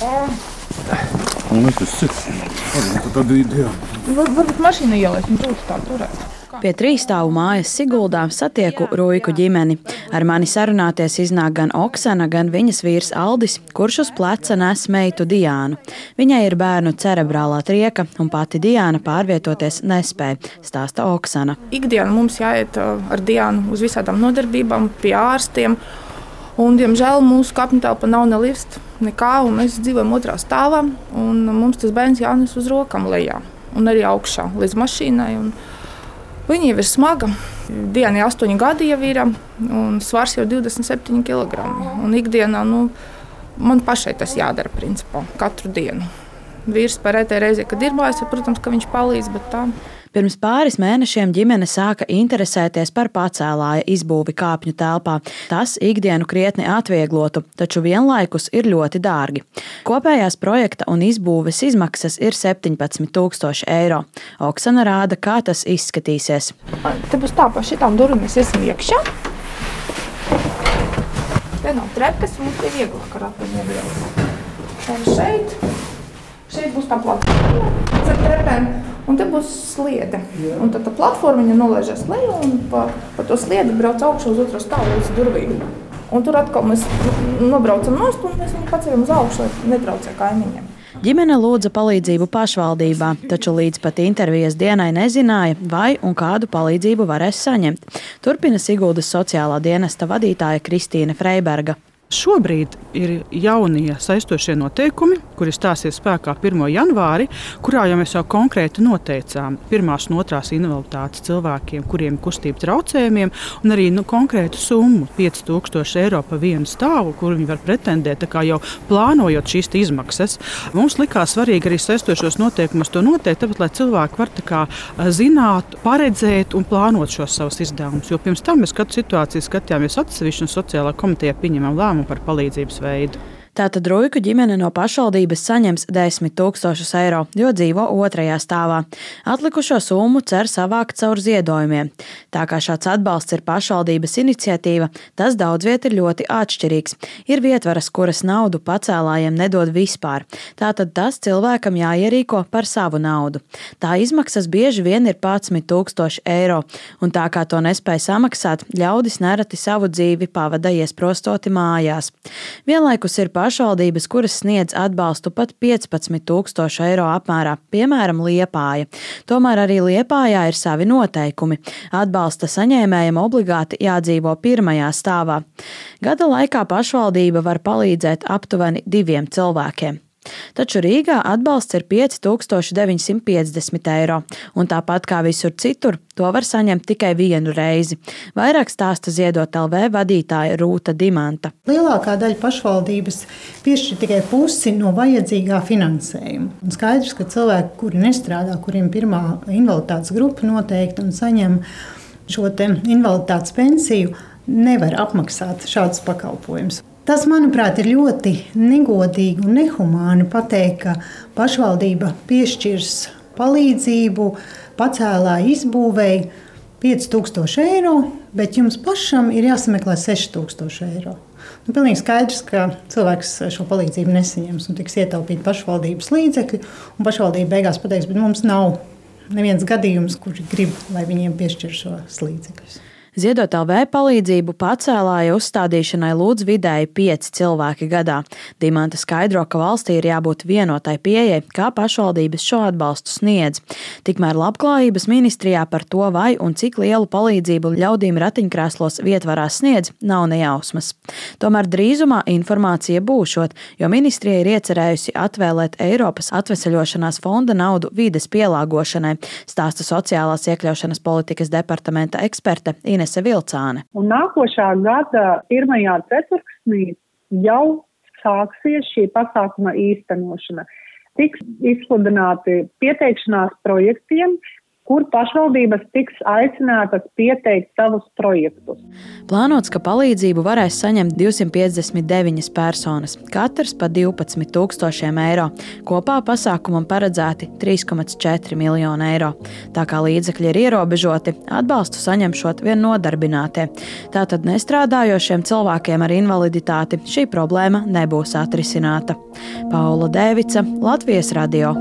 Un tas ir. Tad ideja. Varbūt mašīna ielaiž, un būtu tā turēt. Pie trīsstāvu mājas Siguldā satieku Rūjiku ģimeni. Ar mani sarunāties iznāk gan Oksana, gan viņas vīrs Aldis, kurš uz pleca nes meitu Diānu. Viņai ir bērnu cerebrālā trieka, un pati Diāna pārvietoties nespēja, stāsta Oksana. Ikdienā mums jāiet ar Diānu uz visādām nodarbībām, pie ārstiem. Un, diemžēl mūsu kapņu telpa nav ne lifta, nekā, un mēs dzīvojam otrā stāvā. Mums tas bērns jānes uz rokām lejā un arī augšā līdz mašīnai. Viņa jau ir smaga. Dienā jau 8 gadi jau ir, svars jau 27 kg. Un ikdienā nu, man pašai tas jādara principā, katru dienu. Vīrs parētē reizē, kad ir mājās, protams, ka viņš palīdz, bet tā. Pirms pāris mēnešiem ģimene sāka interesēties par pacēlāja izbūvi kāpņu telpā. Tas ikdienu krietni atvieglotu, taču vienlaikus ir ļoti dārgi. Kopējās projekta un izbūves izmaksas ir 17,000 eiro. Oksana rāda, kā tas izskatīsies. Te būs tā, pa šitām durvīm mēs iesim iekšā. Te nav trepas, mums ir vieglāk ar apvienojumu. Un šeit, šeit būs tā platforma ar trepēm. Un te būs sliede. Un tad tā platforma nolaižas lejā un pa, pa to sliedi brauc augšu uz otro stāvu līdz durvīm. Un tur atkal mēs nobraucam nost un mēs viņu paceļam uz augšu, lai netraucē kaimiņiem. Ģimene lūdza palīdzību pašvaldībā, taču līdz pat intervijas dienai nezināja, vai un kādu palīdzību varēs saņemt. Turpina Siguldas sociālā dienesta vadītāja Kristīne Freiberga. Šobrīd ir jaunie saistošie noteikumi, kuri stāsies spēkā 1. janvārī, kurā jau mēs jau konkrēti noteicām pirmās un otrās invaliditātes cilvēkiem, kuriem ir kustību traucējumiem, un arī nu, konkrētu summu - 5000 eiro par vienu stāvu, kur viņi var pretendēt, jau plānojot šīs izmaksas. Mums likās svarīgi arī saistošos noteikumus to noteikt, tāpēc, lai cilvēki var kā, zināt, paredzēt un plānot šos savus izdevumus. Jo pirms tam mēs katru situāciju skatījāmies atsevišķi un sociālā komitejā pieņemam lēmumu lēmumu par palīdzības veidu. Tātad Rūjku ģimene no pašvaldības saņems 10 tūkstošus eiro, jo dzīvo otrajā stāvā. Atlikušo summu cer savākt caur ziedojumiem. Tā kā šāds atbalsts ir pašvaldības iniciatīva, tas daudz viet ir ļoti atšķirīgs. Ir vietvaras, kuras naudu pacēlājiem nedod vispār. Tātad tas cilvēkam jāierīko par savu naudu. Tā izmaksas bieži vien ir 11 tūkstoši eiro, un tā kā to nespēja samaksāt, ļaudis nereti savu dzīvi pavada iesprostoti mājās. Vienlaikus ir pašvaldības pašvaldības, kuras sniedz atbalstu pat 15,000 eiro apmērā, piemēram, Liepāja. Tomēr arī Liepājā ir savi noteikumi. Atbalsta saņēmējiem obligāti jādzīvo pirmajā stāvā. Gada laikā pašvaldība var palīdzēt aptuveni diviem cilvēkiem. Taču Rīgā atbalsts ir 5950 eiro, un tāpat kā visur citur, to var saņemt tikai vienu reizi. Vairāk stāsta ziedot LV vadītāja Rūta Dimanta. Lielākā daļa pašvaldības piešķir tikai pusi no vajadzīgā finansējuma. Un skaidrs, ka cilvēki, kuri nestrādā, kuriem pirmā invaliditātes grupa noteikti un saņem šo invaliditātes pensiju, nevar apmaksāt šādus pakalpojumus. Tas, manuprāt, ir ļoti negodīgi un nehumāni pateikt, ka pašvaldība piešķirs palīdzību pacēlāju izbūvēi 5000 eiro, bet jums pašam ir jāsameklē 6000 eiro. Nu, pilnīgi skaidrs, ka cilvēks šo palīdzību nesaņems un tiks ietaupīti pašvaldības līdzekļi. Pašvaldība beigās pateiks, bet mums nav neviens gadījums, kurš grib, lai viņiem piešķir šos līdzekļus. Ziedot LV palīdzību pacēlāja uzstādīšanai lūdz vidēji 5 cilvēki gadā. Dimanta skaidro, ka valstī ir jābūt vienotai pieejai, kā pašvaldības šo atbalstu sniedz. Tikmēr labklājības ministrijā par to, vai un cik lielu palīdzību ļaudīm ratiņkrēslos vietvarās sniedz, nav nejausmas. Tomēr drīzumā informācija būšot, jo ministrija ir iecerējusi atvēlēt Eiropas atvesaļošanās fonda naudu vides pielāgošanai, stāsta sociālās iekļaušanas politikas departamenta eksperte Ines Inese Vilcāne. Un nākošā gada pirmajā ceturksnī jau sāksies šī pasākuma īstenošana. Tiks izsludināti pieteikšanās projektiem, kur pašvaldības tiks aicinātas pieteikt savus projektus. Plānots, ka palīdzību varēs saņemt 259 personas, katrs pa 12 tūkstošiem eiro. Kopā pasākumam paredzēti 3,4 miljoni eiro. Tā kā līdzekļi ir ierobežoti, atbalstu saņemšot vien nodarbinātie. Tātad nestrādājošiem cilvēkiem ar invaliditāti šī problēma nebūs atrisināta. Paula Dēvica, Latvijas radio.